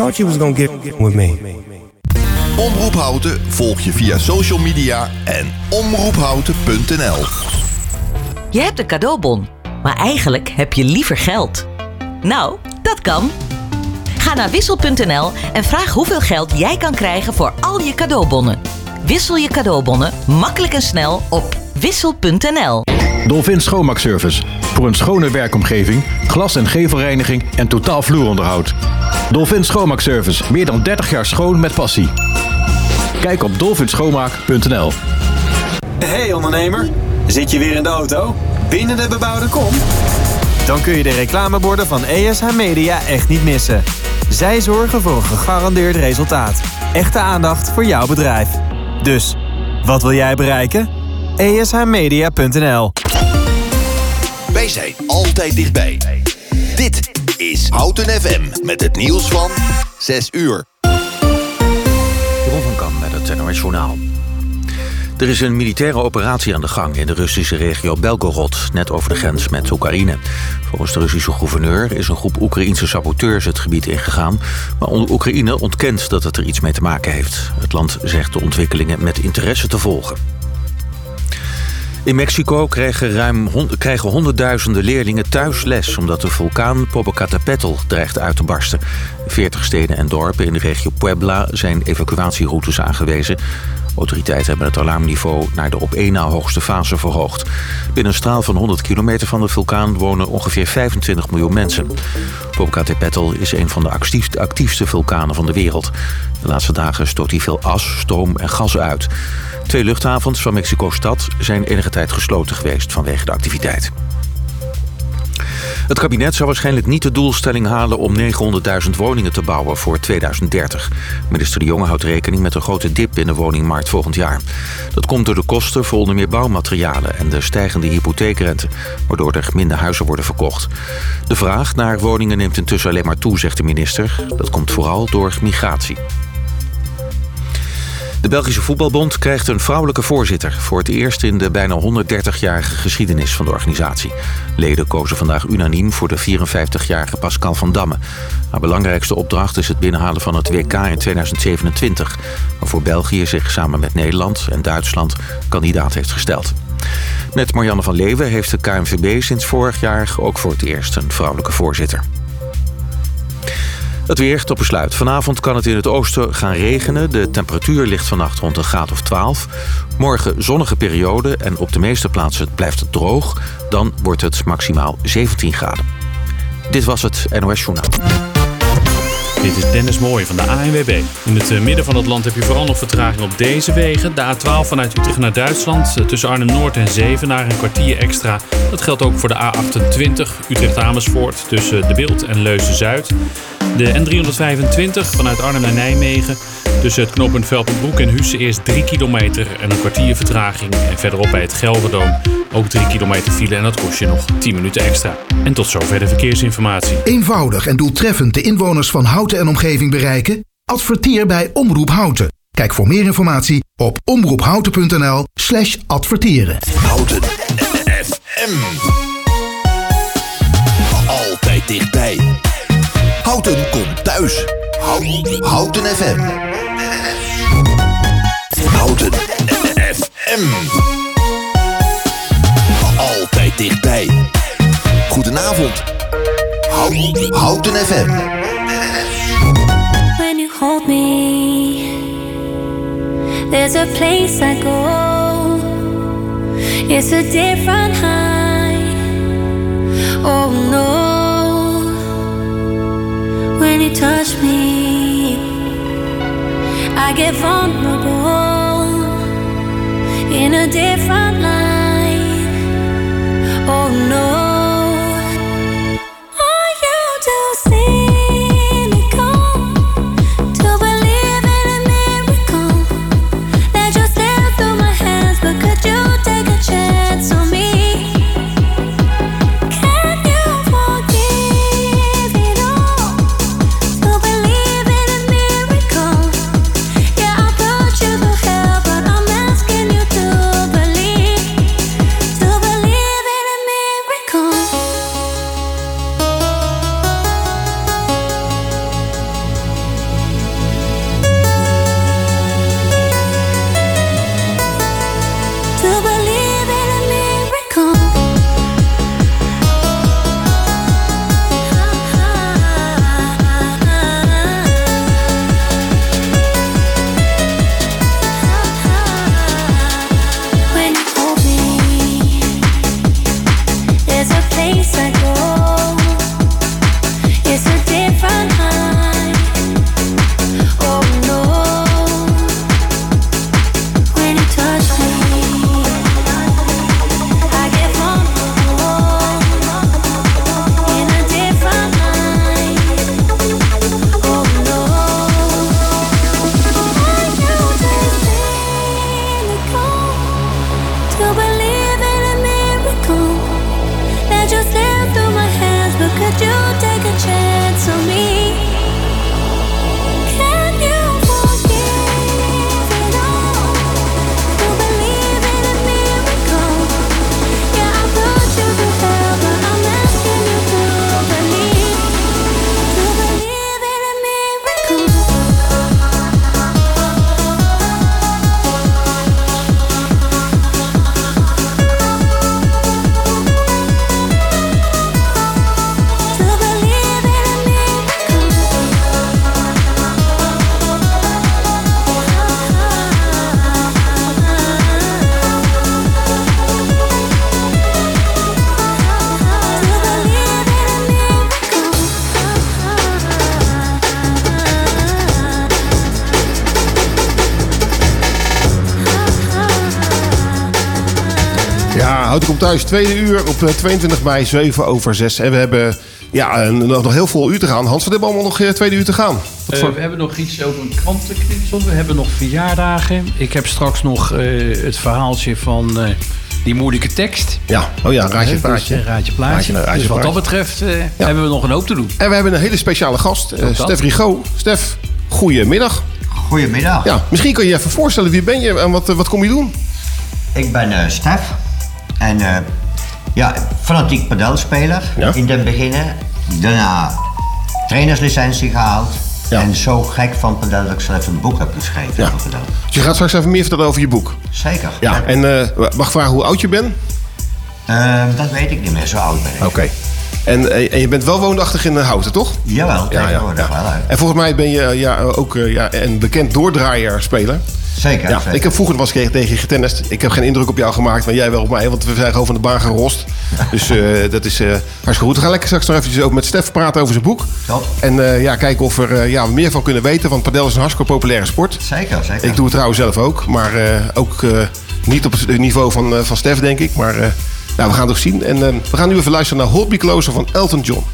thought you was gonna get with me. Omroephouten volg je via social media en omroephouten.nl. Je hebt een cadeaubon, maar eigenlijk heb je liever geld. Nou, dat kan. Ga naar wissel.nl en vraag hoeveel geld jij kan krijgen voor al je cadeaubonnen. Wissel je cadeaubonnen makkelijk en snel op wissel.nl. Dolphin Schoonmaakservice. Voor een schone werkomgeving, glas- en gevelreiniging en totaal vloeronderhoud. Dolphin Schoonmaakservice. Meer dan 30 jaar schoon met passie. Kijk op dolfinschoonmaak.nl Hey ondernemer, zit je weer in de auto? Binnen de bebouwde kom? Dan kun je de reclameborden van ESH Media echt niet missen. Zij zorgen voor een gegarandeerd resultaat. Echte aandacht voor jouw bedrijf. Dus, wat wil jij bereiken? ESHmedia.nl Wij zijn altijd dichtbij. Dit is Houten FM met het nieuws van 6 uur. Jeroen van Kam met het NOS Journaal. Er is een militaire operatie aan de gang in de Russische regio Belgorod, net over de grens met Oekraïne. Volgens de Russische gouverneur is een groep Oekraïnse saboteurs het gebied ingegaan, maar Oekraïne ontkent dat het er iets mee te maken heeft. Het land zegt de ontwikkelingen met interesse te volgen. In Mexico krijgen, ruim krijgen honderdduizenden leerlingen thuis les omdat de vulkaan Popocatépetl dreigt uit te barsten. Veertig steden en dorpen in de regio Puebla zijn evacuatieroutes aangewezen. Autoriteiten hebben het alarmniveau naar de op 1 na hoogste fase verhoogd. Binnen een straal van 100 kilometer van de vulkaan wonen ongeveer 25 miljoen mensen. Popocatépetl is een van de actiefste vulkanen van de wereld. De laatste dagen stoot hij veel as, stoom en gas uit. Twee luchthavens van Mexico-stad zijn enige tijd gesloten geweest vanwege de activiteit. Het kabinet zou waarschijnlijk niet de doelstelling halen om 900.000 woningen te bouwen voor 2030. Minister De Jonge houdt rekening met een grote dip in de woningmarkt volgend jaar. Dat komt door de kosten voor onder meer bouwmaterialen en de stijgende hypotheekrente, waardoor er minder huizen worden verkocht. De vraag naar woningen neemt intussen alleen maar toe, zegt de minister. Dat komt vooral door migratie. De Belgische Voetbalbond krijgt een vrouwelijke voorzitter... voor het eerst in de bijna 130-jarige geschiedenis van de organisatie. Leden kozen vandaag unaniem voor de 54-jarige Pascal van Damme. Haar belangrijkste opdracht is het binnenhalen van het WK in 2027... waarvoor België zich samen met Nederland en Duitsland kandidaat heeft gesteld. Met Marianne van Leeuwen heeft de KNVB sinds vorig jaar... ook voor het eerst een vrouwelijke voorzitter. Het weer tot besluit. Vanavond kan het in het oosten gaan regenen. De temperatuur ligt vannacht rond een graad of 12. Morgen zonnige periode en op de meeste plaatsen blijft het droog. Dan wordt het maximaal 17 graden. Dit was het NOS Journaal. Dit is Dennis Mooij van de ANWB. In het eh, midden van het land heb je vooral nog vertraging op deze wegen. De A12 vanuit Utrecht naar Duitsland eh, tussen Arnhem-Noord en Zevenaar een kwartier extra. Dat geldt ook voor de A28 Utrecht-Amersfoort tussen eh, De Beeld en Leuze-Zuid. De N325 vanuit Arnhem naar Nijmegen. Tussen het knooppunt Velpenbroek en Husse eerst 3 kilometer en een kwartier vertraging. En verderop bij het Gelderdoom ook 3 kilometer file en dat kost je nog 10 minuten extra. En tot zover de verkeersinformatie. Eenvoudig en doeltreffend de inwoners van Houten en omgeving bereiken? Adverteer bij Omroep Houten. Kijk voor meer informatie op omroephouten.nl slash adverteren. Houten FM. Altijd dichtbij. Houten komt thuis. Houten, FM. Houten FM. Altijd dichtbij. Goedenavond. Houten FM. When you hold me, there's a place I go. It's a different high. Oh no. When you touch me, I get vulnerable in a different Ik op thuis. Tweede uur op eh, 22 mei, 7 over 6. En we hebben ja, een- nog nog heel veel uur te gaan. Hans, wat hebben we allemaal nog eh, tweede uur te gaan? Wat Eh, voor- we hebben nog iets over een krantenknipsel. We hebben nog verjaardagen. Ik heb straks nog eh, het verhaaltje van eh, die moeilijke tekst. Ja, oh ja, raadje plaatje. Dus, eh, raadje plaatje. Raadje, raadje dus wat dat betreft eh, hebben we nog een hoop te doen. En we hebben een hele speciale gast, eh. Stef Rigo. Stef, goedemiddag. Goedemiddag. Ja, misschien kan je je even voorstellen, wie ben je en wat, eh, wat kom je doen? Ik ben eh Stef. En eh, ja, fanatiek padelspeler Ja. in den beginnen. Daarna trainerslicentie gehaald. En zo gek van padel dat ik zelf een boek heb geschreven Ja. over padel. Dus je gaat straks even meer vertellen over je boek. Zeker. Ja, en eh, mag ik vragen hoe oud je bent? Eh, dat weet ik niet meer, zo oud ben ik. Oké. En, eh, en je bent wel woonachtig in Houten, toch? Jawel, tegenwoordig wel. hè. En volgens mij ben je eh, ja, ook eh, ja, een bekend doordraaierspeler. Zeker, Ja, zeker. ik heb vroeger was ik tegen je getennist. Ik heb geen indruk op jou gemaakt, maar jij wel op mij. Want we zijn gewoon van de baan gerost. Dus eh, dat is eh, hartstikke goed. We gaan lekker straks nog eventjes ook met Stef praten over zijn boek. Top. En eh, ja, kijken of we er ja, meer van kunnen weten. Want padel is een hartstikke populaire sport. Zeker, zeker. Ik doe het trouwens zelf ook. Maar eh, ook eh, niet op het niveau van, eh, van Stef, denk ik. Maar eh, nou, we gaan het ook zien. En eh, we gaan nu even luisteren naar Me Closer van Elton John.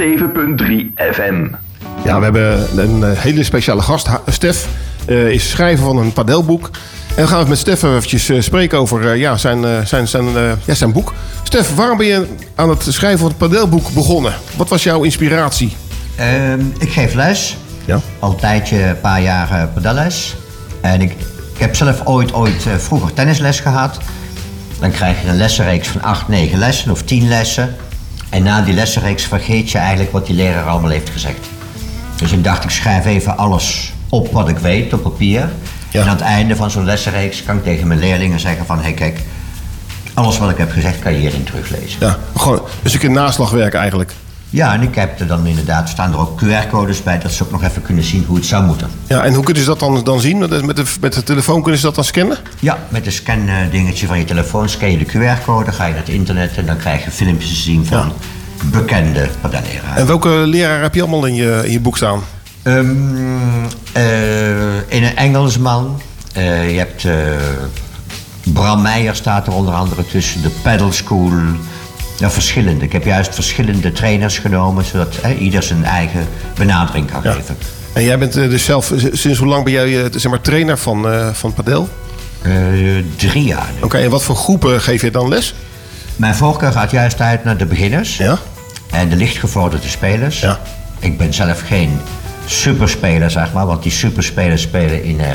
107.3 FM. Ja, we hebben een eh, hele speciale gast. Stef eh, is schrijver van een padelboek. En we gaan het met Stef eventjes eh, spreken over eh, ja, zijn, eh, zijn, zijn, eh, ja, zijn boek. Stef, waarom ben je aan het schrijven van het padelboek begonnen? Wat was jouw inspiratie? Ehm, ik geef les. Ja. Al een tijdje, een paar jaar eh, padelles. En ik, ik heb zelf ooit, ooit eh, vroeger tennisles gehad. Dan krijg je een lessenreeks van acht, negen lessen of tien lessen. En na die lessenreeks vergeet je eigenlijk wat die leraar allemaal heeft gezegd. Dus ik dacht, ik schrijf even alles op wat ik weet op papier. En aan het einde van zo'n lessenreeks kan ik tegen mijn leerlingen zeggen van... hé hey, kijk, alles wat ik heb gezegd kan je hierin teruglezen. Ja, gewoon, dus ik in naslag werken eigenlijk. Ja, en ik heb er dan inderdaad, staan er ook QR-codes bij... dat ze ook nog even kunnen zien hoe het zou moeten. Ja, en hoe kunnen ze dat dan, dan zien? Met de, met, de, telefoon kunnen ze dat dan scannen? Ja, met een scan-dingetje van je telefoon scan je de QR-code, ga je naar het internet en dan krijg je filmpjes te zien van bekende padelleraren. En welke leraar heb je allemaal in je, in je boek staan? Ehm, eh, in een Engelsman. eh, je hebt eh, Bram Meijer staat er onder andere tussen. De Paddle School. Ja, verschillende. Ik heb juist verschillende trainers genomen, zodat eh, ieder zijn eigen benadering kan geven. En jij bent eh, dus zelf, eh, sinds hoe lang ben jij eh, zeg maar, trainer van, van padel? Drie jaar. Oké, en wat voor groepen geef je dan les? Mijn voorkeur gaat juist uit naar de beginners. Ja. En de lichtgevorderde spelers. Ja. Ik ben zelf geen superspeler, zeg maar. Want die superspelers spelen in eh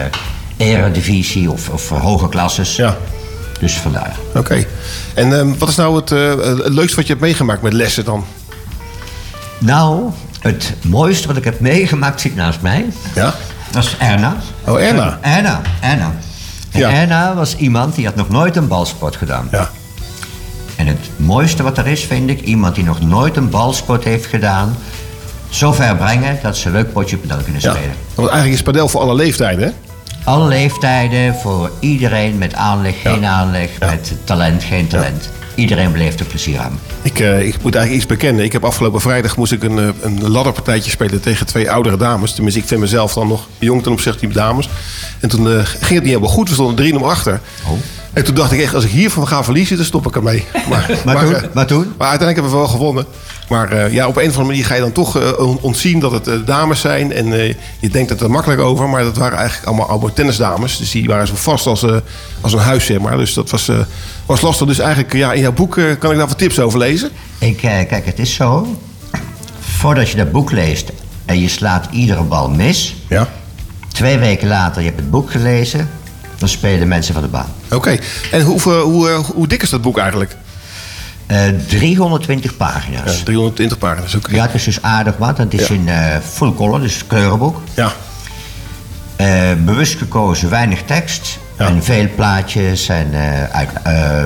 eredivisie of, of hoge klasses. Ja. Dus vandaar. Oké. En ehm, wat is nou het, eh, het leukste wat je hebt meegemaakt met lessen dan? Nou, het mooiste wat ik heb meegemaakt zit naast mij. Ja? Dat is Erna. Oh, Erna. Erna, Erna. En Ja. Erna was iemand die had nog nooit een balsport gedaan. Ja. En het mooiste wat er is, vind ik, iemand die nog nooit een balsport heeft gedaan, zo ver brengen dat ze een leuk potje padel kunnen Ja. spelen. Want eigenlijk is padel voor alle leeftijden, hè? Alle leeftijden, voor iedereen met aanleg, geen aanleg, met talent, geen talent. Iedereen beleeft er plezier aan. Ik, eh, ik moet eigenlijk iets bekennen. Ik heb afgelopen vrijdag moest ik een, eh, een ladderpartijtje spelen tegen twee oudere dames. Tenminste, ik vind mezelf dan nog jong ten opzichte van die dames. En toen eh, ging het niet helemaal goed. We stonden 3-0 achter. En toen dacht ik echt, als ik hiervan ga verliezen, dan stop ik ermee. Maar, Maar toen? Maar toen? Maar uiteindelijk hebben we wel gewonnen. Maar eh, ja, op een of andere manier ga je dan toch eh, on- ontzien dat het eh, dames zijn. En je denkt het er makkelijk over, maar dat waren eigenlijk allemaal tennisdames. Dus die waren zo vast als, als een huis, zeg maar. Dus dat was, was lastig. Dus eigenlijk, ja, in jouw boek kan ik daar wat tips over lezen. Ik, kijk, het is zo. Voordat je dat boek leest en je slaat iedere bal mis. Ja. Twee weken later, je hebt het boek gelezen. Dan spelen mensen van de baan. Oké. En hoe, hoe, hoe dik is dat boek eigenlijk? Eh, 320 pagina's. Ja, 320 pagina's, oké. Ja, het is dus aardig wat. Het is Ja. in eh full color, dus kleurenboek. Ja. Eh, bewust gekozen, weinig tekst. En veel plaatjes en eh, uit eh,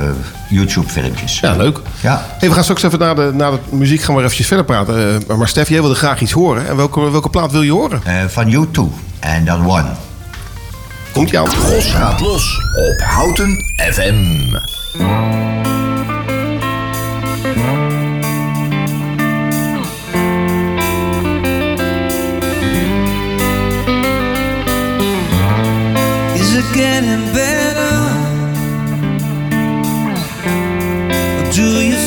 YouTube-filmpjes. Ja, leuk. Ja. Hey, we gaan straks even na de, na de muziek gaan we eventjes verder praten. Eh, maar Stef, jij wilde graag iets horen. En welke, welke plaat wil je horen? Eh, van U2 en dan One. Komt jou. Gos gaat los op Houten FM. It getting better? Or do you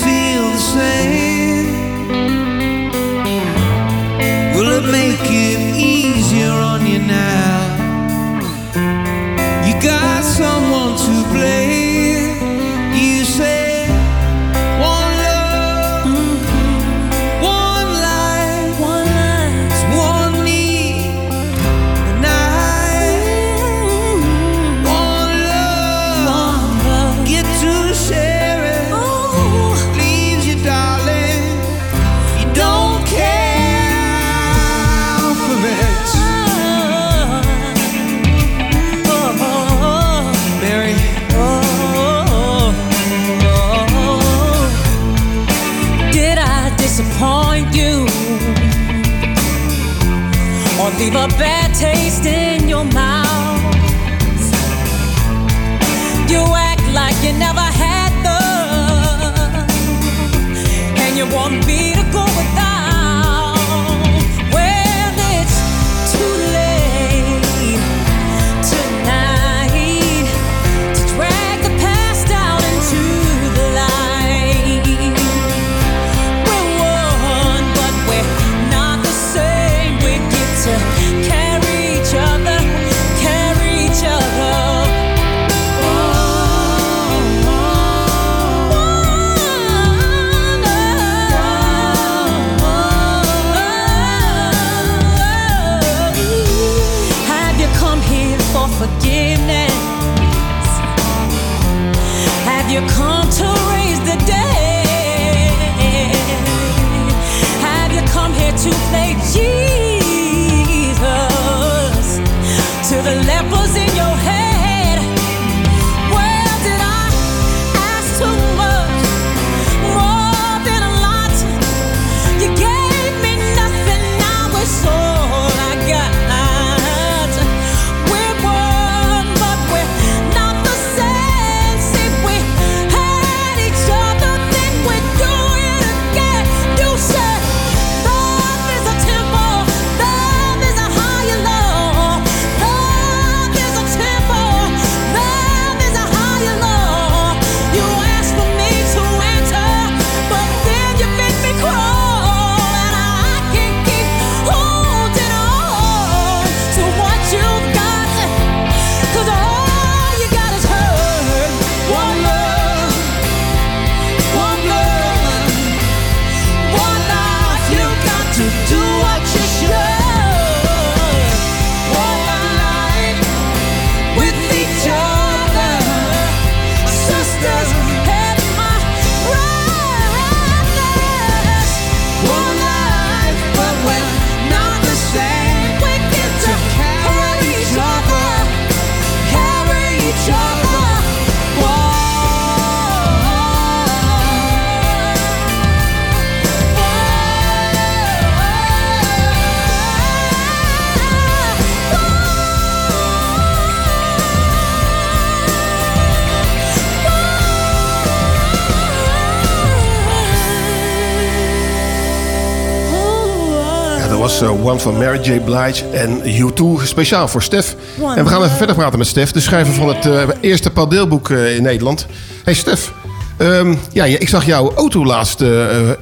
you want me to go was eh, One van Mary J. Blige en U2 speciaal voor Stef. En we gaan even verder praten met Stef, de schrijver van het eh, eerste padeelboek eh, in Nederland. Hey Stef, ehm, ja, ik zag jouw auto laatst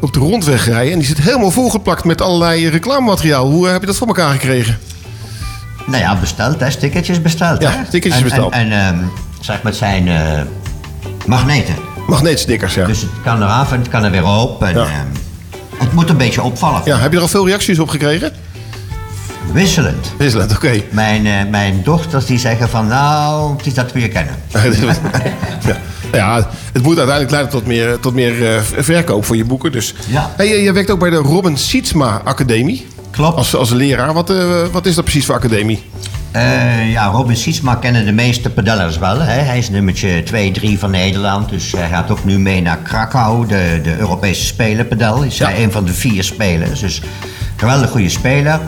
op de rondweg rijden en die zit helemaal volgeplakt met allerlei reclamemateriaal. Hoe heb je dat voor elkaar gekregen? Nou ja, besteld, hè? Stickertjes besteld. Ja, hè? stickertjes En- besteld. En, en ehm, zeg maar, het zijn eh, magneten. Magneetstickers, ja. Dus het kan eraf en het kan er weer op. En, ehm, het moet een beetje opvallen. Ja, heb je er al veel reacties op gekregen? Wisselend. Wisselend, oké. Mijn, eh, mijn dochters die zeggen van, nou, het is dat we je kennen. ja. ja, het moet uiteindelijk leiden tot meer, tot meer eh, verkoop voor je boeken. Dus. Ja. Hey, je- je werkt ook bij de Robin Sietsma Academie. Klopt. Als, als leraar. Wat, eh, wat is dat precies voor academie? Eh, ja, Robin Sietsma kennen de meeste pedellers wel. Hè? Hij is nummertje 2, 3 van Nederland. Dus hij gaat ook nu mee naar Krakau, de, de Europese. Is hij een van de vier spelers. Dus geweldig goede speler.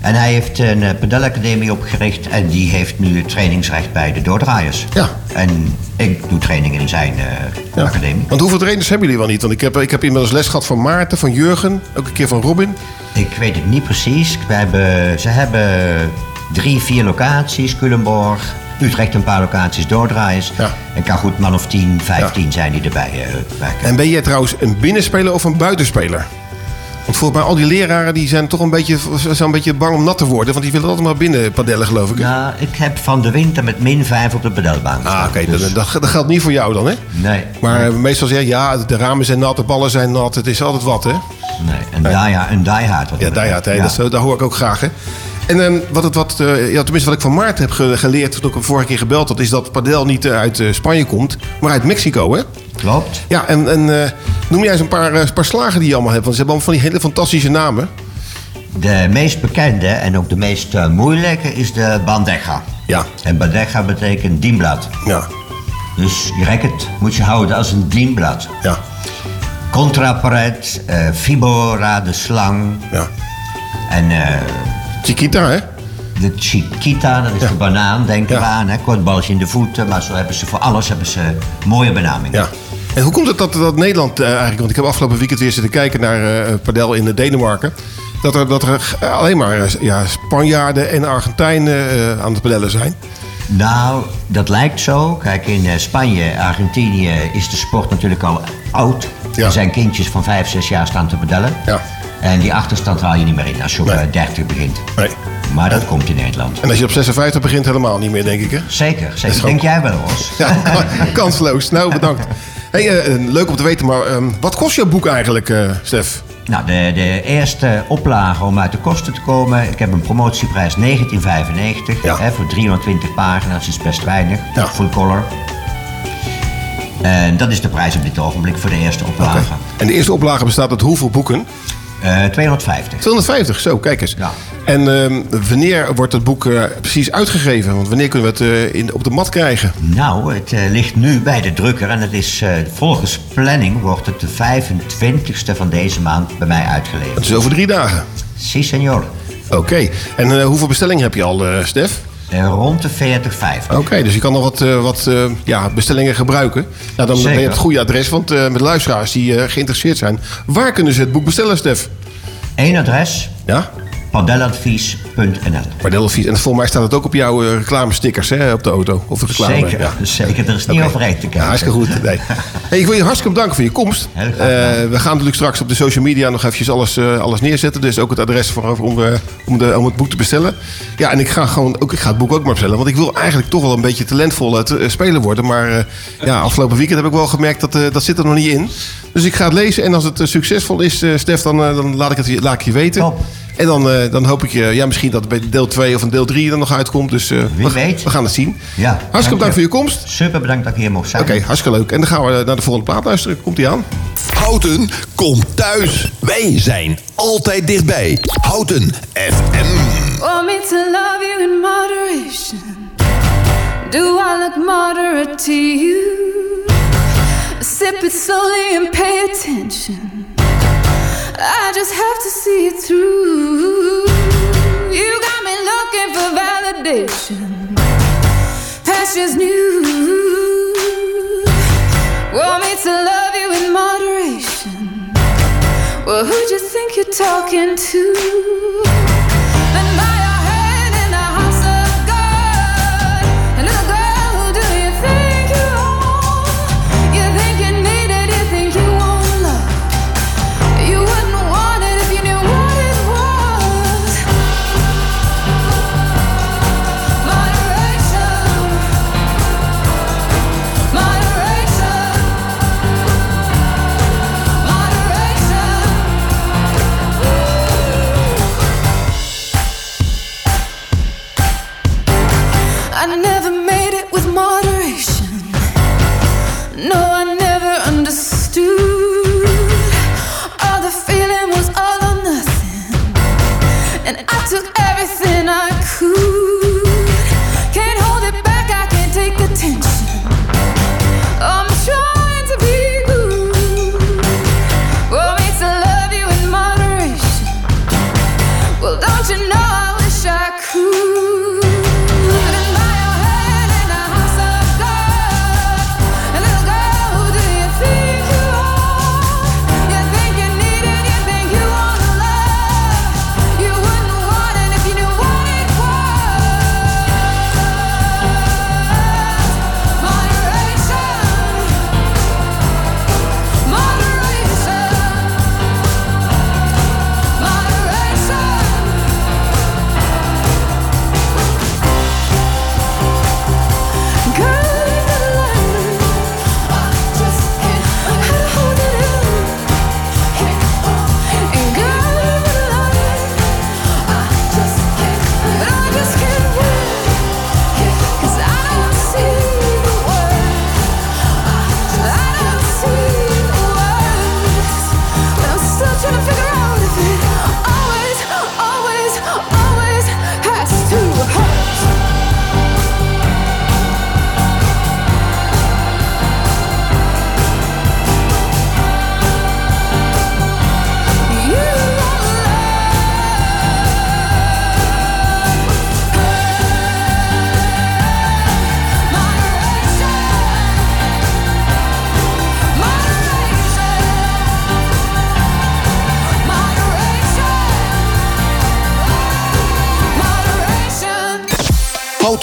En hij heeft een uh, pedelacademie opgericht. En die heeft nu het trainingsrecht bij de doordraaiers. Ja. En ik doe trainingen in zijn eh, academie. Want hoeveel trainers hebben jullie wel niet? Want ik heb, ik heb inmiddels les gehad van Maarten, van Jurgen. Ook een keer van Robin. Ik weet het niet precies. We hebben, ze hebben drie, vier locaties. Culemborg, Utrecht een paar locaties, doordraaiers. En kan goed man of 10, 15 zijn die erbij werken. En ben jij trouwens een binnenspeler of een buitenspeler? Want volgens mij al die leraren die zijn toch een beetje, zijn een beetje bang om nat te worden. Want die willen altijd maar binnen padellen, geloof ik. Nou, ik heb van de winter met min 5 op de pedelbaan Ah, oké. dat, dat, dat geldt niet voor jou dan, hè? Nee. Maar meestal zeg je, ja, de ramen zijn nat, de ballen zijn nat. Het is altijd wat, hè? Nee, een, die, een diehard. wat Ja, dat die betreft. hè, Ja. dat, hoor ik ook graag, hè? En ehm, wat het, wat, eh, ja, tenminste wat ik van Maarten heb ge- geleerd toen ik hem vorige keer gebeld had... is dat padel niet eh, uit eh, Spanje komt, maar uit Mexico, hè? Klopt. Ja, en, en noem jij eens een paar, paar slagen die je allemaal hebt. Want ze hebben allemaal van die hele fantastische namen. De meest bekende en ook de meest moeilijke is de bandeja. Ja. En bandeja betekent dienblad. Ja. Dus je racket moet je houden als een dienblad. Ja. Contraparet, fibora, de slang. Ja. En... Chiquita, hè? De Chiquita, dat is de banaan, denken we aan. Hè? Kort balletje in de voeten, maar zo hebben ze voor alles hebben ze mooie benamingen. Ja. En hoe komt het dat, dat Nederland eh, eigenlijk... want ik heb afgelopen weekend weer zitten kijken naar eh padel in Denemarken... dat er, dat er alleen maar eh, ja, Spanjaarden en Argentijnen aan het padellen zijn. Nou, dat lijkt zo. Kijk, in Spanje, Argentinië is de sport natuurlijk al oud. Er zijn kindjes van 5, 6 jaar staan te pedellen. Ja. En die achterstand haal je niet meer in als je op eh, 30 begint. Nee. Maar dat komt in Nederland. En als je op 56 begint, helemaal niet meer, denk ik, hè? Zeker, zeker. Denk jij wel eens? Ja, kan- kansloos. Nou, bedankt. Hey, eh, leuk om te weten, maar ehm, wat kost jouw boek eigenlijk, eh, Stef? Nou, de, de eerste oplage om uit de kosten te komen. Ik heb een promotieprijs 1995. Hè, voor 320 pagina's is best weinig. Full color. En dat is de prijs op dit ogenblik voor de eerste oplage. En de eerste oplage bestaat uit hoeveel boeken? Eh 250. 250, zo, kijk eens. En ehm, wanneer wordt het boek eh, precies uitgegeven? Want wanneer kunnen we het eh, in, op de mat krijgen? Nou, het ligt nu bij de drukker en het is volgens planning wordt het de 25ste van deze maand bij mij uitgeleverd. Dat is over drie dagen. Si, senor. Oké. En hoeveel bestellingen heb je al, Stef? Eh, rond de 40, 50. Oké, dus je kan nog wat, eh, wat eh, ja, bestellingen gebruiken. Nou, dan ben je Zeker. het goede adres, want met luisteraars die geïnteresseerd zijn. Waar kunnen ze het boek bestellen, Stef? Eén adres. Ja? Padeladvies.nl Padeladvies. En volgens mij staat het ook op jouw eh, reclamestickers hè, op de auto. Of de reclame. Zeker, Ja. zeker. Er is niet Oké. overheen te kijken. Ja, hartstikke goed. Nee. Hey, ik wil je hartstikke bedanken voor je komst. Heel graag Eh, we gaan natuurlijk straks op de social media nog eventjes alles, eh, alles neerzetten. Dus ook het adres voor, om, om, de, om het boek te bestellen. Ja, en ik ga, gewoon, ook, ik ga het boek ook maar bestellen. Want ik wil eigenlijk toch wel een beetje talentvol uh, speler worden. Maar ja, afgelopen weekend heb ik wel gemerkt dat dat zit er nog niet in. Dus ik ga het lezen. En als het succesvol is, Stef, dan, dan laat, ik het, je- laat ik je weten. En dan, eh, dan hoop ik je, ja, misschien dat het bij deel 2 of een deel 3 er nog uitkomt. Dus eh, we, weet. we gaan het zien. Ja, Hartstikke bedankt voor je komst. Super bedankt dat ik hier mocht zijn. Oké, hartstikke leuk. En dan gaan we naar de volgende plaat luisteren. Komt die aan? Houten komt thuis. Wij zijn altijd dichtbij. Houten FM. Want me to love you in moderation. Do I look moderate to you? Sip it slowly and pay attention. I just have to see it through. You got me looking for validation. Pastures new. Want me to love you in moderation. Well, who'd you think you're talking to?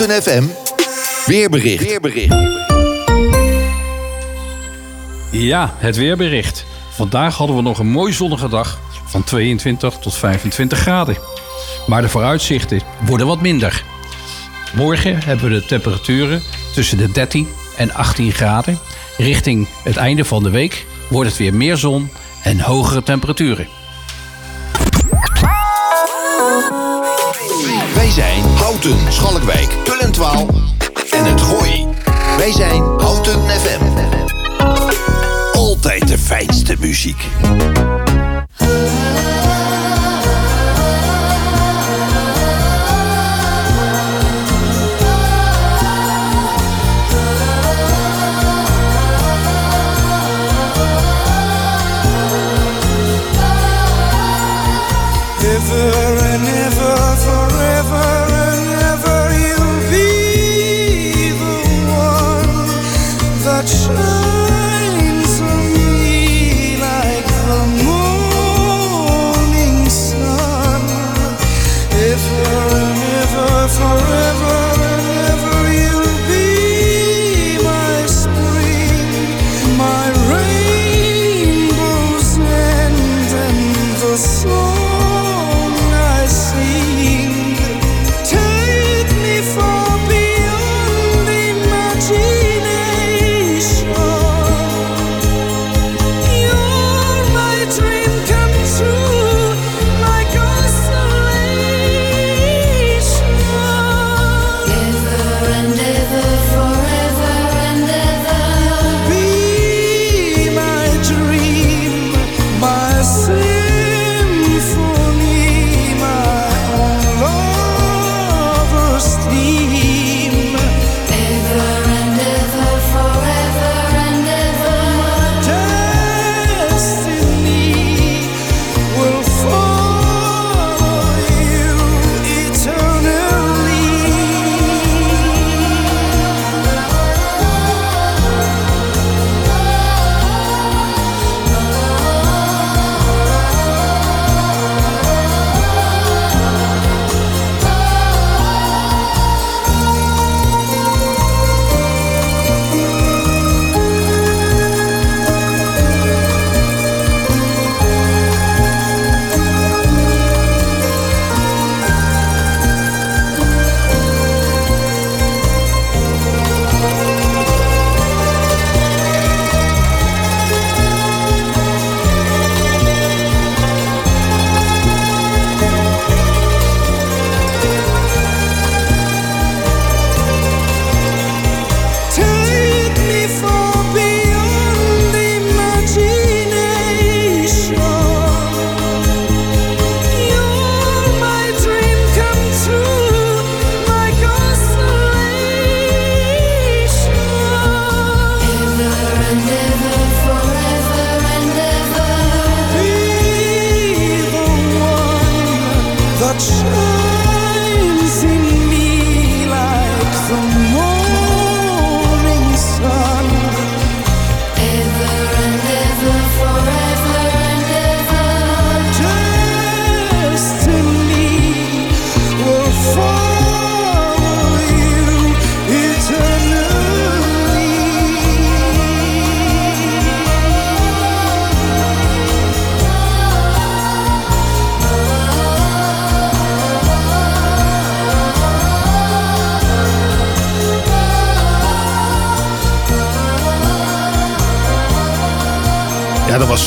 Houten FM. Weerbericht. Weerbericht. Ja, het weerbericht. Vandaag hadden we nog een mooi zonnige dag van 22 tot 25 graden. Maar de vooruitzichten worden wat minder. Morgen hebben we de temperaturen tussen de 13 en 18 graden. Richting het einde van de week wordt het weer meer zon en hogere temperaturen. zijn Houten, Schalkwijk, Tullentwaal en het Gooi. Wij zijn Houten FM. Altijd de fijnste muziek.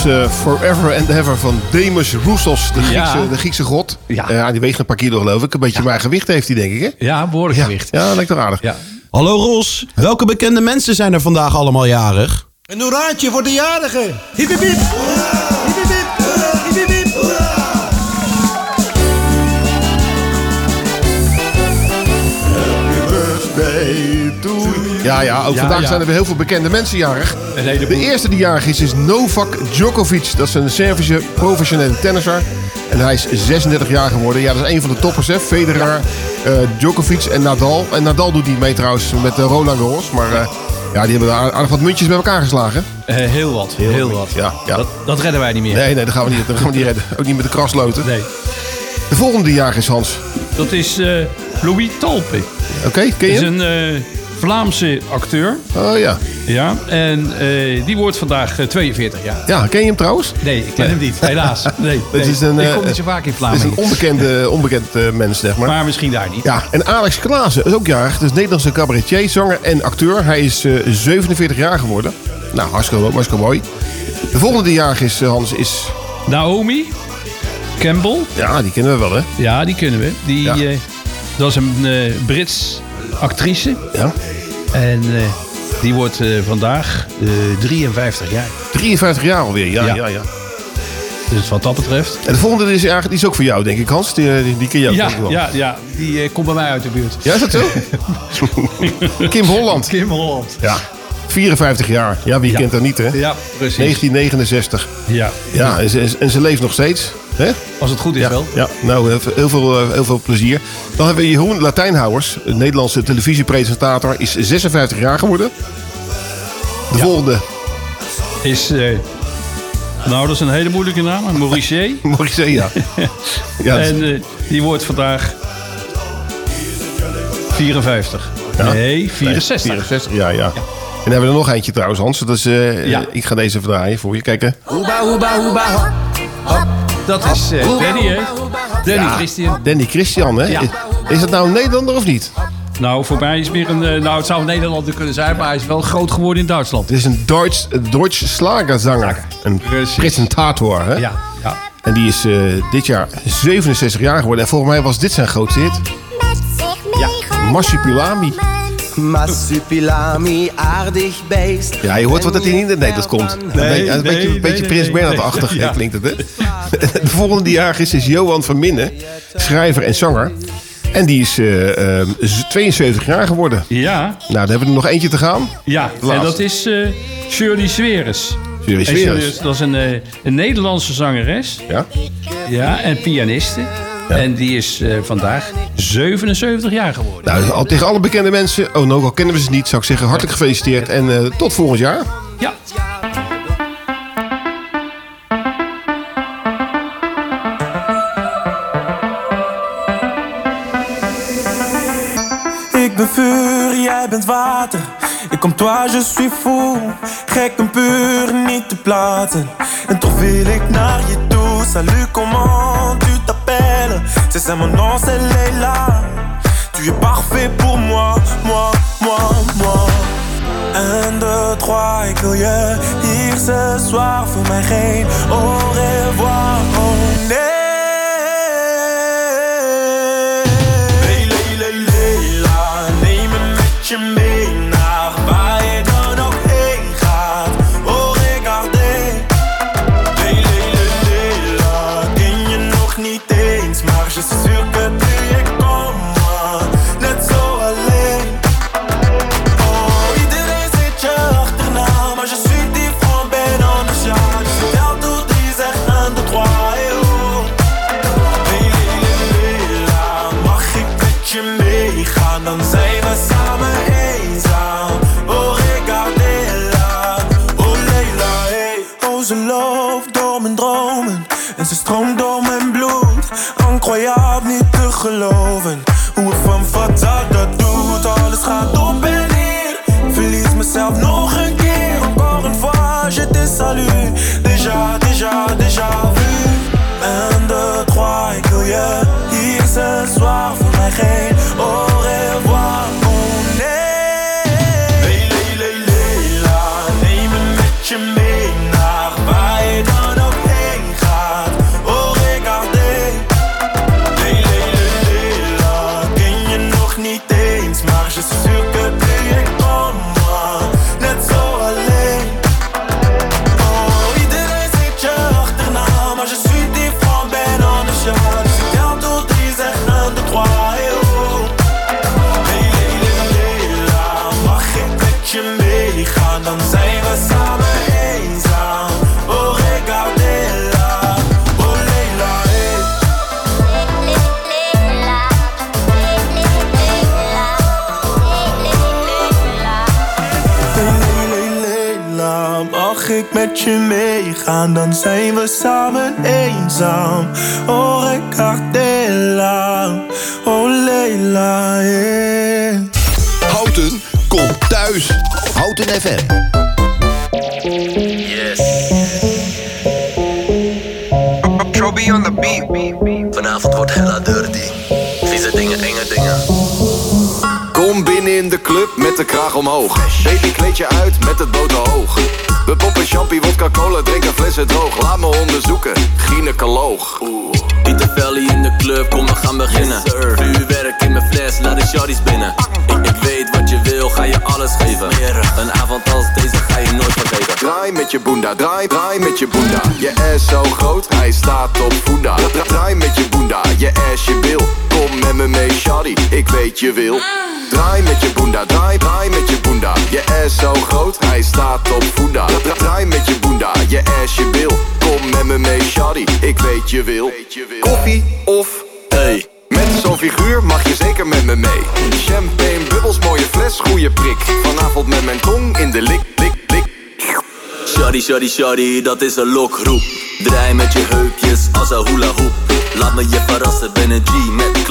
Eh, Forever and Ever van Demus Roussos, de Ja. Griekse, de Griekse god. Ja. Ja, die weegt een paar kilo geloof ik. Een beetje mijn gewicht heeft hij denk ik hè? Ja, behoorlijk Ja, gewicht. ja lijkt toch aardig. Ja. Hallo Ros, welke bekende mensen zijn er vandaag allemaal jarig? Een hoeraatje voor de jarigen. Hip hip hip. Ja, ja, ook Ja, vandaag ja. zijn er weer heel veel bekende mensen jarig. De eerste die jarig is, is Novak Djokovic. Dat is een Servische professionele tennisser. En hij is 36 jaar geworden. Ja, dat is een van de toppers, hè. Federer, eh, Djokovic en Nadal. En Nadal doet niet mee trouwens met eh, Roland Garros. Maar eh, ja, die hebben aardig aardig wat muntjes bij elkaar geslagen. Heel wat, heel, wat. Ja, ja. Dat, dat redden wij niet meer. Nee, nee, dat gaan we niet, dat gaan we niet redden. Ook niet met de krasloten. Nee. De volgende die jarig is, Hans. Dat is Louis Talpe. Oké, ken je is hem? een eh, Vlaamse acteur. Oh ja. Ja, en eh, die wordt vandaag eh, 42 jaar. Ja, ken je hem trouwens? Nee, ik ken hem niet. Helaas. Nee, Het nee. is een, ik eh, kom niet zo vaak in Het is Vlaanderen. een onbekende, onbekend eh, mens, zeg maar. Maar misschien daar niet. Ja, en Alex Klaassen is ook jarig. Is Nederlandse cabaretier, zanger en acteur. Hij is eh, 47 jaar geworden. Nou, hartstikke, hartstikke mooi. De volgende jarig is, eh, Hans, is... Naomi Campbell. Ja, die kennen we wel, hè? Ja, die kunnen we. Die, Ja. eh, dat is een eh, Brits actrice. Ja. En eh, die wordt eh, vandaag eh, 53 jaar. 53 jaar alweer, ja, ja, Ja. ja. Dus wat dat betreft. En de volgende is, eigenlijk- die is ook voor jou, denk ik, Hans. Die, die, die ken ook, Ja, wel. ja, ja, die komt bij mij uit de buurt. Ja, is dat zo? Kim Holland. Kim Holland. Ja. 54 jaar. Ja, wie Ja. kent dat niet, hè? Ja, precies. 1969. Ja. Ja, en ze, en ze leeft nog steeds. Hè? Als het goed is Ja, wel. ja. nou, heel veel, heel veel, eh, heel veel plezier. Dan hebben we Jeroen Latijnhouwers, een Nederlandse televisiepresentator, is 56 jaar geworden. De volgende, Is, eh, nou, dat is een hele moeilijke naam. Maurice. Maurice, ja. ja en eh, die wordt vandaag 54. Ja? Nee, 64. 64, ja, ja. Dan hebben we er nog eentje trouwens, Hans. Dat is, eh, Ja. eh, Ik ga deze even draaien voor je. Kijken. Hoeba hoeba hoeba hop. Hop. Dat is eh, Danny, hè? Danny Christian. Danny Christian, hè? Ja. Is, is dat nou een Nederlander of niet? Nou, voor mij is meer een... eh, nou, het zou een Nederlander kunnen zijn, maar hij is wel groot geworden in Duitsland. Het is een Duits, een Duits slagerzanger. Een Precies. presentator, hè? Ja, ja. En die is eh, dit jaar 67 jaar geworden. En volgens mij was dit zijn grootste hit. Ja. Marsupilami. Massupilami, aardig beest. Ja, je hoort wat het in het Nederlands komt. een beetje, een nee, beetje, een nee, beetje nee, Prins nee, Bernhard-achtig nee. Ja. klinkt het, hè? De volgende die jarig is, is Johan van Minnen. Schrijver en zanger. En die is eh, eh, 72 jaar geworden. Ja, Nou, dan hebben we er nog eentje te gaan. ja. En dat is eh, Shirley Sweres. Shirley Sweres. dat is een, eh, een Nederlandse zangeres. Ja? Ja, en pianiste. En die is eh, vandaag 77 jaar geworden. Nou, al tegen alle bekende mensen. Oh, nou, al kennen we ze niet, zou ik zeggen. Hartelijk gefeliciteerd. En eh, tot volgend jaar. Ja. Ik ben vuur, jij bent water. Ik kom toi, je suis fou. Gek en puur, niet te plaatsen. En toch wil ik naar je toe. Salut, comment C'est ça mon nom, c'est Leila. Tu es parfait pour moi, moi, moi, moi. Un, deux, trois, ik wil ce soir. Voor mij geen au revoir, oh nee. Meegaan? Dan zijn we samen eenzaam. Oh, regardez-la, oh, Leila, yeah. Houten komt thuis. Houten FM. Yes. Chobby on the beat. Vanavond wordt hella dirty. Vieze dingen, enge dingen. Kom binnen in de club met de kraag omhoog. Baby kleed je uit met het boter hoog. We poppen champie, wodka cola, drinken flessen droog. Laat me onderzoeken, gynaecoloog. Pieter Velly in de club, kom we gaan beginnen. Vuurwerk in mijn fles, laat de shorties binnen. Ik, ik weet wat je wil, ga je alles geven. Een avond als deze ga je nooit vergeten. Draai met je boenda, draai, draai met je boenda. Je ass zo groot, hij staat op voenda. Dra- Draai met je boenda, je ass je bil. Kom met me mee, shawty, ik weet je wil. Draai met je boenda, draai, draai met je boenda. Je ass zo groot, hij staat op voenda. Dra- Draai met je boenda, je ass je bil. Kom met me mee, shawty, ik weet je wil. Koffie of thee. Met zo'n figuur mag je zeker met me mee. Champagne, bubbels, mooie fles, goede prik. Vanavond met mijn tong in de lik, lik, lik. Shorty, shorty, shorty, dat is een lokroep. Draai met je heupjes als een hula hoop. Laat me je verrassen, ben een G met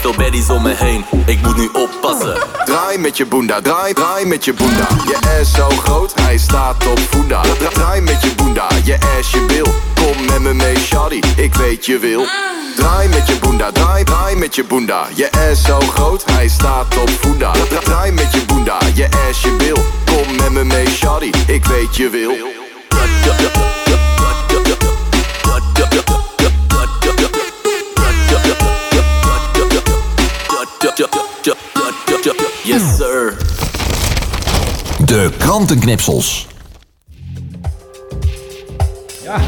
Veel baddies om me heen, ik moet nu oppassen. Draai met je boenda, draai, draai met je boenda. Je ass zo groot, hij staat op voenda. Dra- Draai met je boenda, je ass je bil. Kom met me mee, shawty, ik weet je wil. Draai met je boenda, draai, draai met je boenda. Je ass zo groot, hij staat op voenda. Dra- Draai met je boenda, je ass je bil. Kom met me mee, shawty, ik weet je wil. Yes sir. De krantenknipsels. Ja,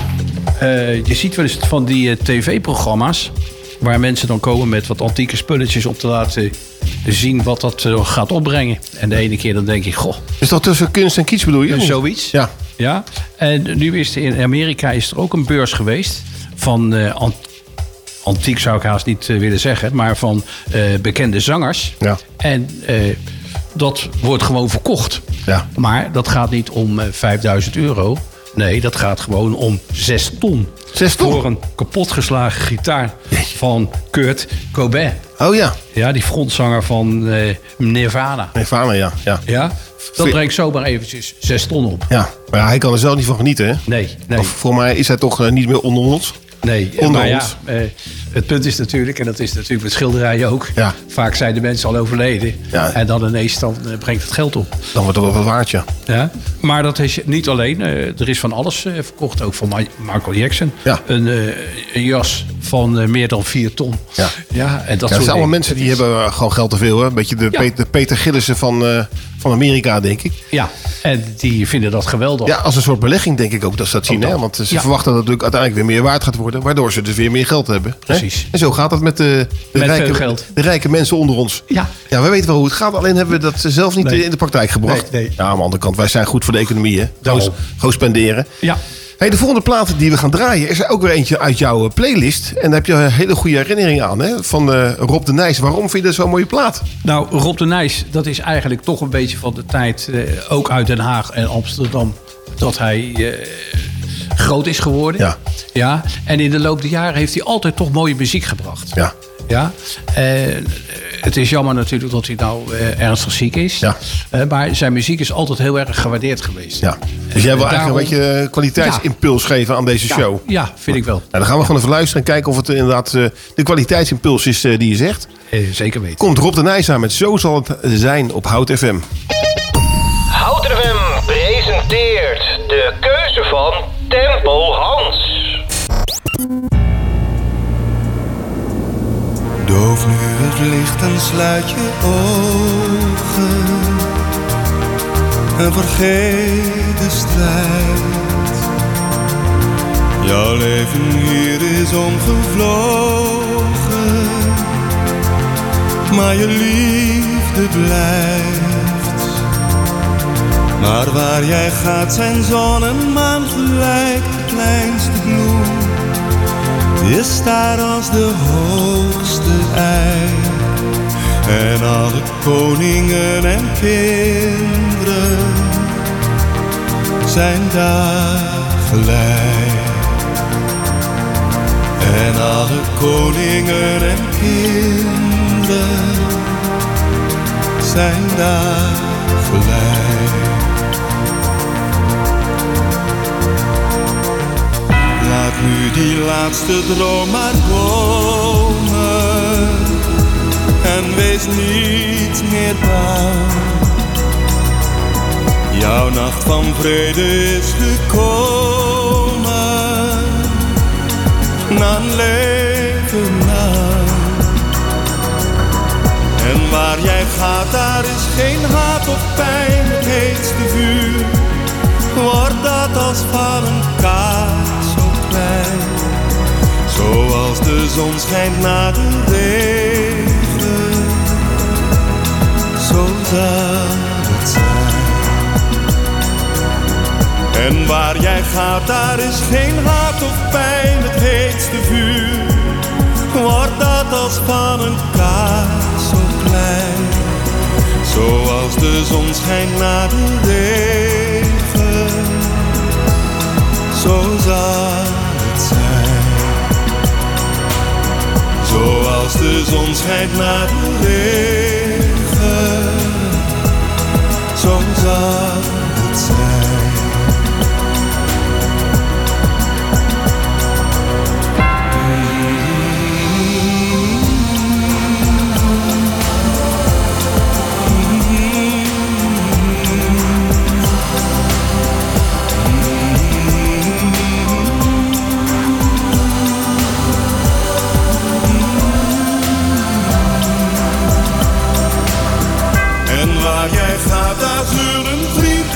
eh, je ziet wel eens van die eh, tv-programma's... waar mensen dan komen met wat antieke spulletjes om te laten zien wat dat eh, gaat opbrengen. En de ene keer dan denk ik, goh... Is dat tussen kunst en kitsch bedoel je? Zoiets. Ja. Ja, en nu is er in Amerika is er ook een beurs geweest van eh, ant- antiek zou ik haast niet eh, willen zeggen, maar van eh, bekende zangers. Ja. En eh, dat wordt gewoon verkocht. Ja. Maar dat gaat niet om eh, 5000 euro. Nee, dat gaat gewoon om 6 ton. 6 ton? Voor een kapotgeslagen gitaar van Kurt Cobain. Oh ja. Ja, die frontzanger van eh, Nirvana. Nirvana, ja. ja. Ja, dat brengt zomaar eventjes 6 ton op. Ja, maar hij kan er zelf niet van genieten, hè? Nee, nee. Of voor mij is hij toch niet meer onder ons. Nee, Onder maar ja, ons. eh, het punt is natuurlijk, en dat is natuurlijk met schilderijen ook. Ja. Vaak zijn de mensen al overleden. Ja. En dan ineens dan, eh, brengt het geld op. Dan wordt het wel wat waard, ja. Ja. Maar dat is niet alleen. eh, er is van alles verkocht. Ook van Michael Jackson. Ja. Een, eh, een jas van eh, meer dan 4 ton. Ja. ja en dat Ja, zijn allemaal mensen die hebben eh, gewoon geld te veel. Hè? Een beetje de, Ja. Peter, de Peter Gillissen van, eh, van Amerika, denk ik. Ja, en die vinden dat geweldig. Ja, als een soort belegging denk ik ook dat ze dat zien. dat. Hè? Want ze Ja. verwachten dat het natuurlijk uiteindelijk weer meer waard gaat worden. Waardoor ze dus weer meer geld hebben. Hè? Precies. En zo gaat het met de, de, Met rijke, de rijke mensen onder ons. Ja. Ja, wij weten wel hoe het gaat. Alleen hebben we dat zelf niet Nee. in de praktijk gebracht. Nee, nee. Ja, aan de andere kant, wij zijn goed voor de economie. Hè? Gewoon spenderen. Ja. Hey, de volgende plaat die we gaan draaien is er ook weer eentje uit jouw eh, playlist. En daar heb je een hele goede herinnering aan. Hè? Van eh, Rob de Nijs. Waarom vind je dat zo'n mooie plaat? Nou, Rob de Nijs, dat is eigenlijk toch een beetje van de tijd, eh, ook uit Den Haag en Amsterdam, dat hij eh, groot is geworden. Ja. ja. En in de loop der jaren heeft hij altijd toch mooie muziek gebracht. Ja. Ja. Eh, het is jammer natuurlijk dat hij nou eh, ernstig ziek is. Ja. Eh, maar zijn muziek is altijd heel erg gewaardeerd geweest. Ja. Dus jij wil Daarom- eigenlijk een beetje kwaliteitsimpuls geven aan deze show. Ja, vind ik wel. Nou, dan gaan we gewoon even luisteren en kijken of het inderdaad de kwaliteitsimpuls is die je zegt. Zeker weten. Komt Rob de Nijs aan met Zo zal het zijn op Hout FM. Licht en sluit je ogen en vergeet de strijd. Jouw leven hier is omgevlogen, maar je liefde blijft. Maar waar jij gaat zijn zon en maan gelijk de kleinste bloem. Je staat als de hoogste ei. En alle koningen en kinderen zijn daar gelijk. En alle koningen en kinderen zijn daar gelijk. Die laatste droom maar komen en wees niet meer bang. Jouw nacht van vrede is gekomen, na een leven lang. En waar jij gaat, daar is geen haat of pijn, het heetste vuur. Wordt dat als van een kaart zo klein, zoals de zon schijnt na de regen. Zo zal het zijn. En waar jij gaat, daar is geen haat of pijn, het heetste vuur. Wordt dat als van een kaart zo klein, zoals de zon schijnt na de regen. Zo zal Zoals de zon schijnt na de regen. Zo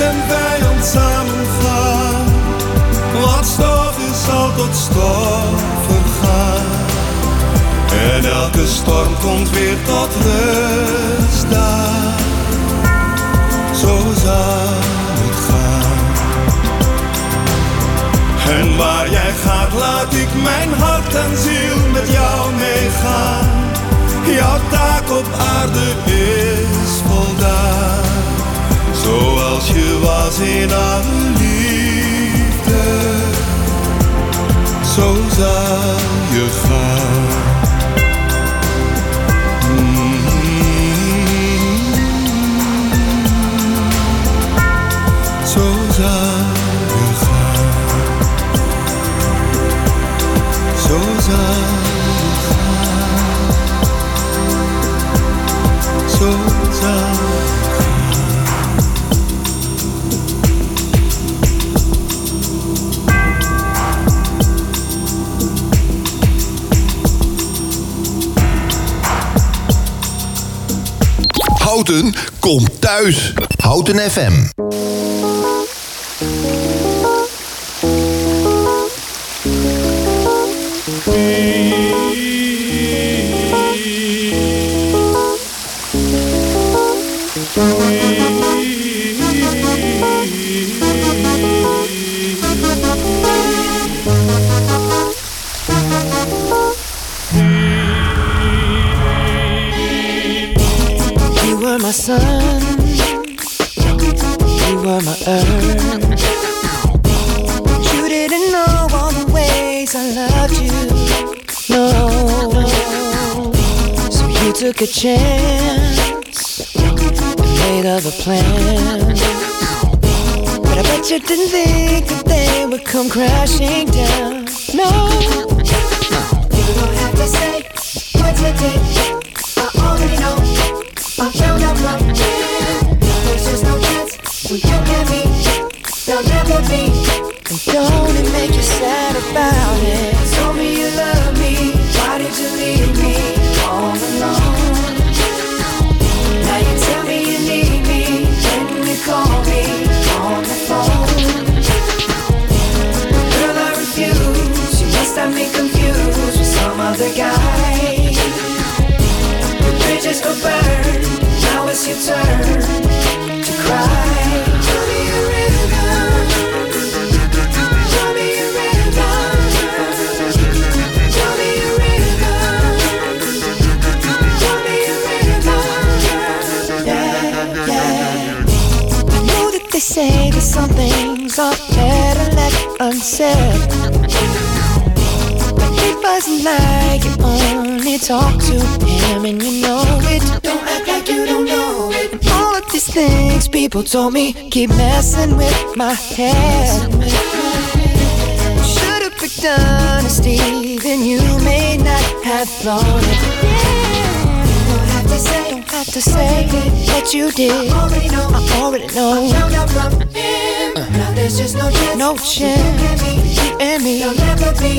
en vijand samen gaan. Wat stof is, zal tot stof vergaan. En elke storm komt weer tot rust daar. Zo zal het gaan. En waar jij gaat, laat ik mijn hart en ziel met jou meegaan. Jouw taak op aarde is voldaan. Zoals je was in alle liefde. Zo zal je gaan. Zo zal je gaan. Zo zal Houten komt thuis. Houten FM. Crashing down. No, you don't have to say what you did. I already know. I out. There's just no chance you and me. There'll never be. Don't say that some things are better left unsaid. He doesn't like you only talk to him, and you know it. Don't act like you don't know things people told me keep messing with my head. Should've picked honesty, then you may not have thought it. Don't have to say, don't have to say what you did. I already know, I already know. I found out from him. Now there's just no chance, no chance. You and me, you'll never be.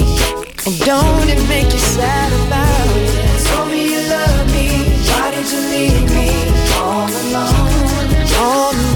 And don't it make you sad about it? Told me you love me. Why did you leave me all alone?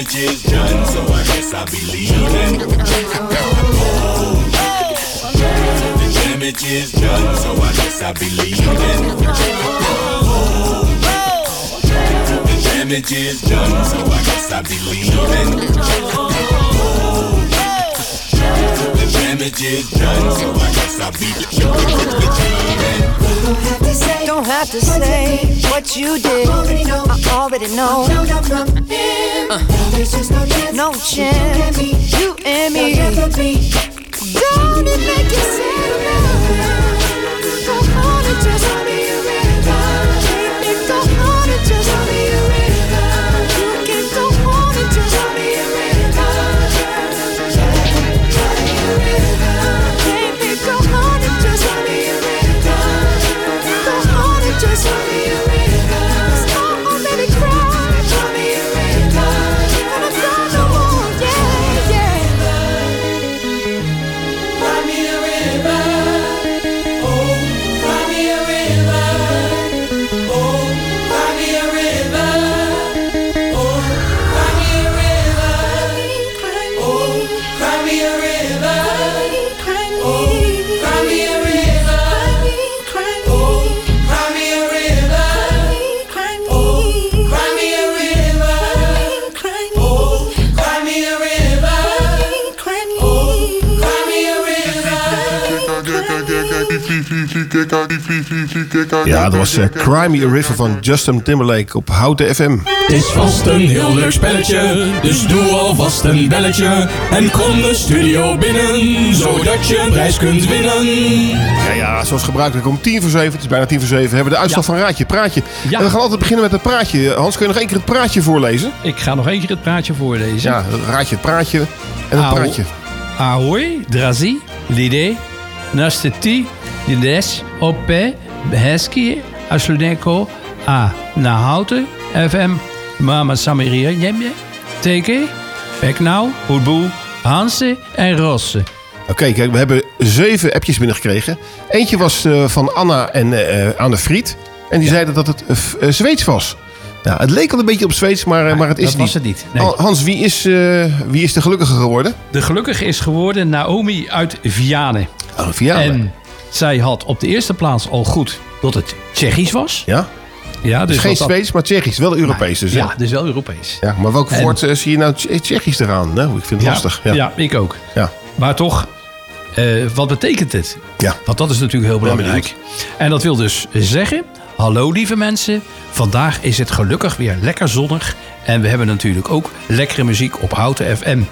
damage is done, so I guess I'll be leaving. The damage is done, so I guess I'll be leaving. The damage is done, so I guess I'll be leaving. The damage is done, so I guess I'll be leaving. Don't have to say what you did. I already know. I already know. Uh, no chance. You and me. Don't it make you sad? Go on and just tell me a go on and just tell Ja, dat was eh, Cry Me a River van Justin Timberlake op Houten FM. Het is vast een heel leuk spelletje, dus doe alvast een belletje. En kom de studio binnen, zodat je een prijs kunt winnen. Ja, ja, zoals gebruikelijk om tien voor zeven, het is bijna tien voor zeven, hebben we de uitslag van Raadje, Praatje. En we gaan altijd beginnen met het praatje. Hans, kun je nog één keer het praatje voorlezen? Ik ga nog één keer het praatje voorlezen. Ja, het raadje, het praatje en het praatje. Ahoy, drazi, l'idée, nasteti, lides, ope, beheski, asludenko, a, nahouten, fm, mama samiria, jemje, teke, beknauw, hoedboe, Hansen en Rosse. Oké, kijk, we hebben zeven appjes binnengekregen. Eentje was eh, van Anna en eh Anne Fried. En die zeiden dat het eh, Zweeds was. Nou, het leek al een beetje op Zweeds, maar, maar het is dat niet. was het niet, nee. Hans, wie is, wie is de gelukkige geworden? De gelukkige is geworden Naomi uit Vianen. Oh, Vianen. En zij had op de eerste plaats al goed dat het Tsjechisch was. Ja? Ja, Dus dus geen dat- Zweeds, maar Tsjechisch. Wel Europees dus. hè? Ja, dus wel Europees. Ja, maar welk En- woord eh, zie je nou Tsje- Tsjechisch eraan? Nou, ik vind het Ja, lastig. Ja. ik ook. Ja. Maar toch, eh, wat betekent het? Ja. Want dat is natuurlijk heel belangrijk. En dat wil dus zeggen, hallo lieve mensen. Vandaag is het gelukkig weer lekker zonnig. En we hebben natuurlijk ook lekkere muziek op Houten FM.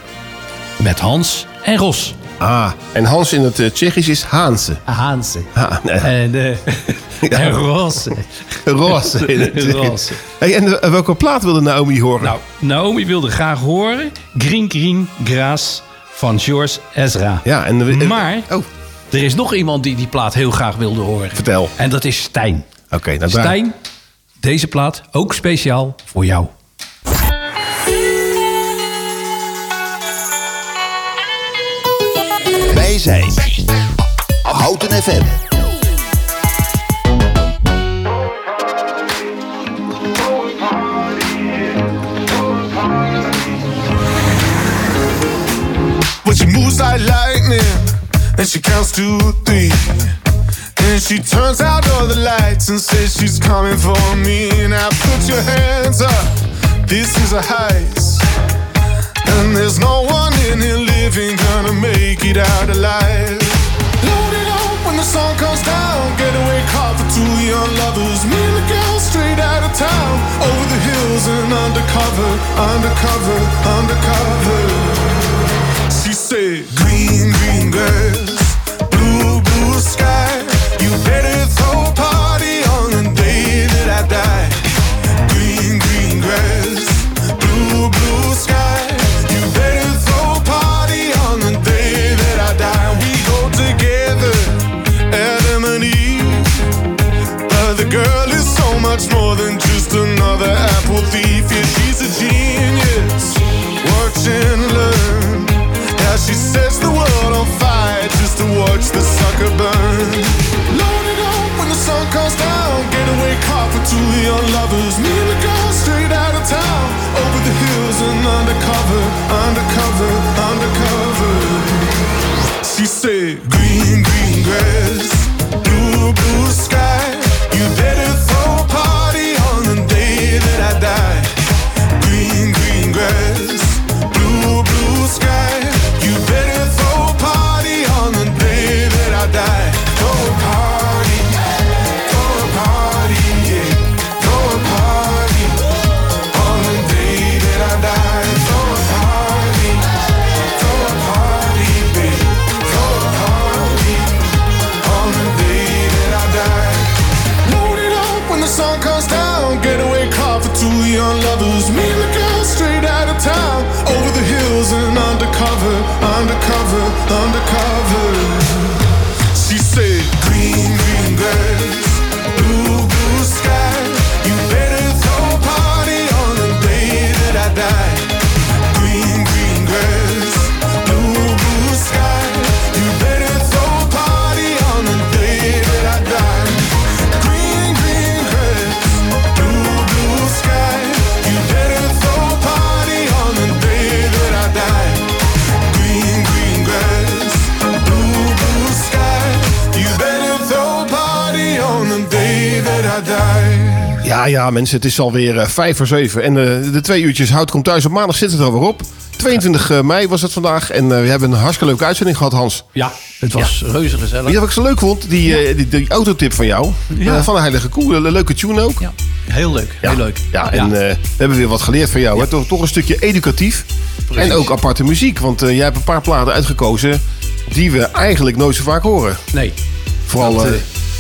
Met Hans en Ros. Ah, en Hans in het eh, Tsjechisch is Haanse. Haanse. Ha, nee. En, eh en Tsjechisch. Rosse. Hey, en eh, welke plaat wilde Naomi horen? Nou, Naomi wilde graag horen Green Green Grass van George Ezra. Ja, en maar er is nog iemand die die plaat heel graag wilde horen. Vertel. En dat is Stijn. Oké, nou daar. Stijn, deze plaat ook speciaal voor jou. is. Houten FM. But she moves like lightning And she counts to three And she turns out all the lights And says she's coming for me Now put your hands up This is a heist and there's no one in here living gonna make it out alive. Load it up when the sun comes down. Getaway car for two young lovers. Me and the girl straight out of town. Over the hills and undercover, undercover, undercover. She said, Green, green grass, much more than just another apple thief. Yeah, she's a genius. Watch and learn. How she sets the world on fire just to watch the sucker burn. Load it up when the sun comes down. Getaway car for two young lovers. Me and the girl straight out of town. Over the hills and undercover, undercover, undercover. She said, Green, green grass, and Ja, ja, mensen, het is alweer eh, vijf voor zeven. En eh, de twee uurtjes Hout komt thuis op maandag zit het er alweer op. 22 mei was het vandaag. En eh, we hebben een hartstikke leuke uitzending gehad, Hans. Ja, het was reuze gezellig. Weet je wat ik zo leuk vond? Die, eh, die, die autotip van jou. Ja. Eh, van de Heilige Koe. Een leuke tune ook. Ja, heel leuk. Ja. Heel leuk. Ja, en eh, we hebben weer wat geleerd van jou. Hè? Toch, toch een stukje educatief. Precies. En ook aparte muziek. Want eh, jij hebt een paar platen uitgekozen die we eigenlijk nooit zo vaak horen. Nee. Vooral, Dat, eh, eh,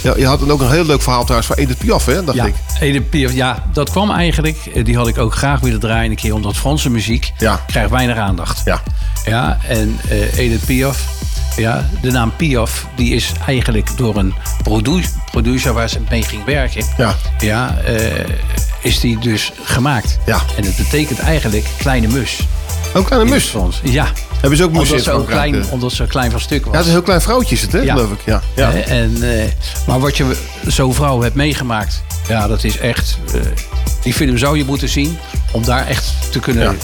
ja, je had ook een heel leuk verhaal trouwens van Edith Piaf, hè, dacht ja, ik. Edith Piaf, ja, dat kwam eigenlijk. eh, Die had ik ook graag willen draaien een keer, omdat Franse muziek krijgt weinig aandacht. Ja. Ja, en eh, Edith Piaf, ja, de naam Piaf, die is eigenlijk door een produ producer waar ze mee ging werken, ja. Ja, eh, is die dus gemaakt. Ja. En het betekent eigenlijk kleine mus. Ook kleine In mus? Frans. Ja. Hebben ze ook omdat ze, ook klein, omdat ze klein van stuk was. Ja, het is een heel klein vrouwtje is het, hè, geloof ik. Ja. Ja. En, eh, maar wat je zo'n vrouw hebt meegemaakt, ja, dat is echt. eh, die film zou je moeten zien om daar echt te kunnen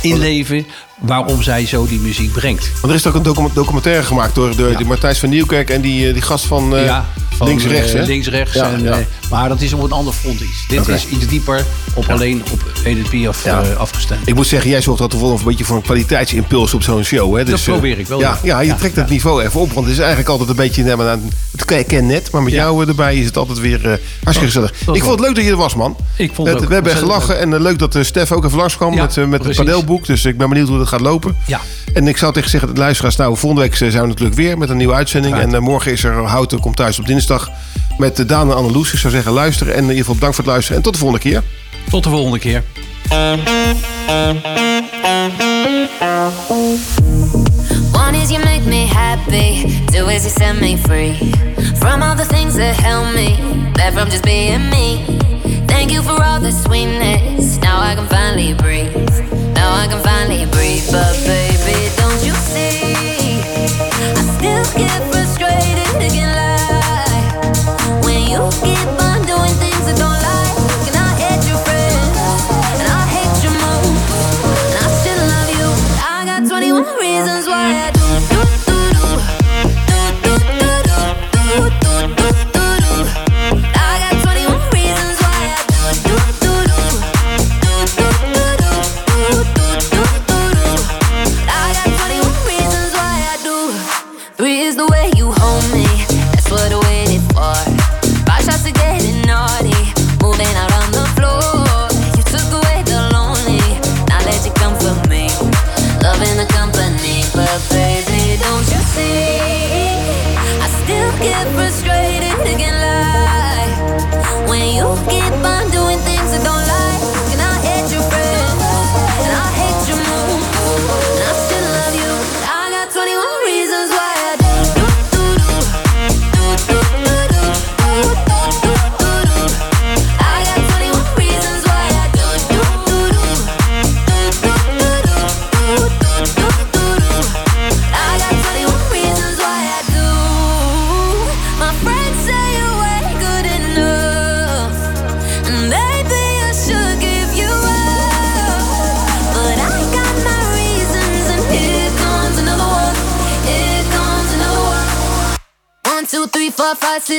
inleven waarom zij zo die muziek brengt. Want er is ook een docu- documentaire gemaakt door, door die Martijs van Nieuwkerk en die, eh, die gast van, eh, ja, van, links-rechts. eh, hè? links-rechts. Ja, en, ja. eh, maar dat is op een ander front iets. Dit is iets dieper op alleen op Piaf Ja. eh, afgestemd. Ik moet zeggen, jij zorgt altijd wel een beetje voor een kwaliteitsimpuls op zo'n show. Hè? Dat Dus, eh, probeer ik wel, Ja, ja. je trekt het niveau even op. Want het is eigenlijk altijd een beetje het ken- net. Maar met jou erbij is het altijd weer hartstikke gezellig. dat Ik vond het leuk dat je er was, man. Ik vond het ook we hebben gelachen. En leuk dat Stef ook even langskwam Ja, met, met het precies. padelboek. Dus ik ben benieuwd hoe dat gaat lopen. Ja. En ik zou tegen zeggen, luisteraars, nou, volgende week zijn we natuurlijk weer met een nieuwe uitzending. En morgen is er Houten komt thuis op dinsdag met eh, Daan en Anneloes. Ik zou zeggen, luisteren. En in ieder geval bedankt voor het luisteren. En tot de volgende keer. Tot de volgende keer. One is you make me happy, two is you set me free from all the things that held me back from just being me. Thank you for all the sweetness. Now I can finally breathe. Now I can finally breathe. But baby,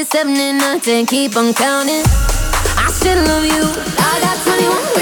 seven and nine, ten, keep on counting. I still love you. I got 21.